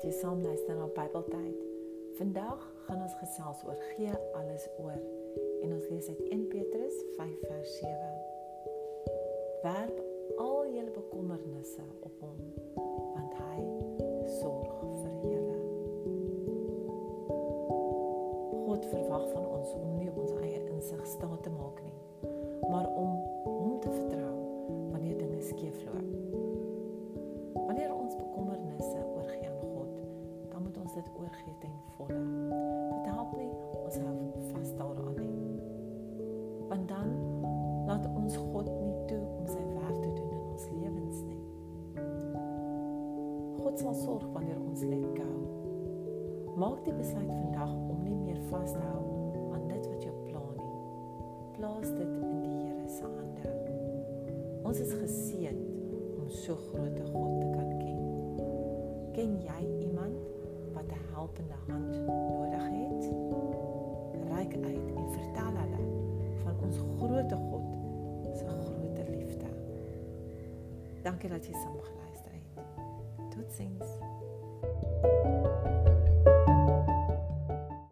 jy saam luister na Bybeltyd. Vandag gaan ons gesels oor gee alles oor en ons lees uit 1 Petrus 5 vers 7. Werp al julle bekommernisse op hom want hy sorg vir julle. God verwag van ons om nie ons eie insig staat te maak nie, ons dit oorgee ten volle. Dit help nie ons hou vas daaraan nie. Want dan laat ons God nie toe om sy werk te doen in ons lewens nie. God sal sorg wanneer ons let go. Maak die besluit vandag om nie meer vas te hou aan dit wat jou pla nie. Plaas dit in die Here se hande. Ons is geseën om so groot 'n God te kan ken. Ken jy iemand wat 'n helpende hand nodig het? Reik uit en vertel hulle van ons groot God se groot liefde. Dankie dat jy saam geluister het. Totsiens.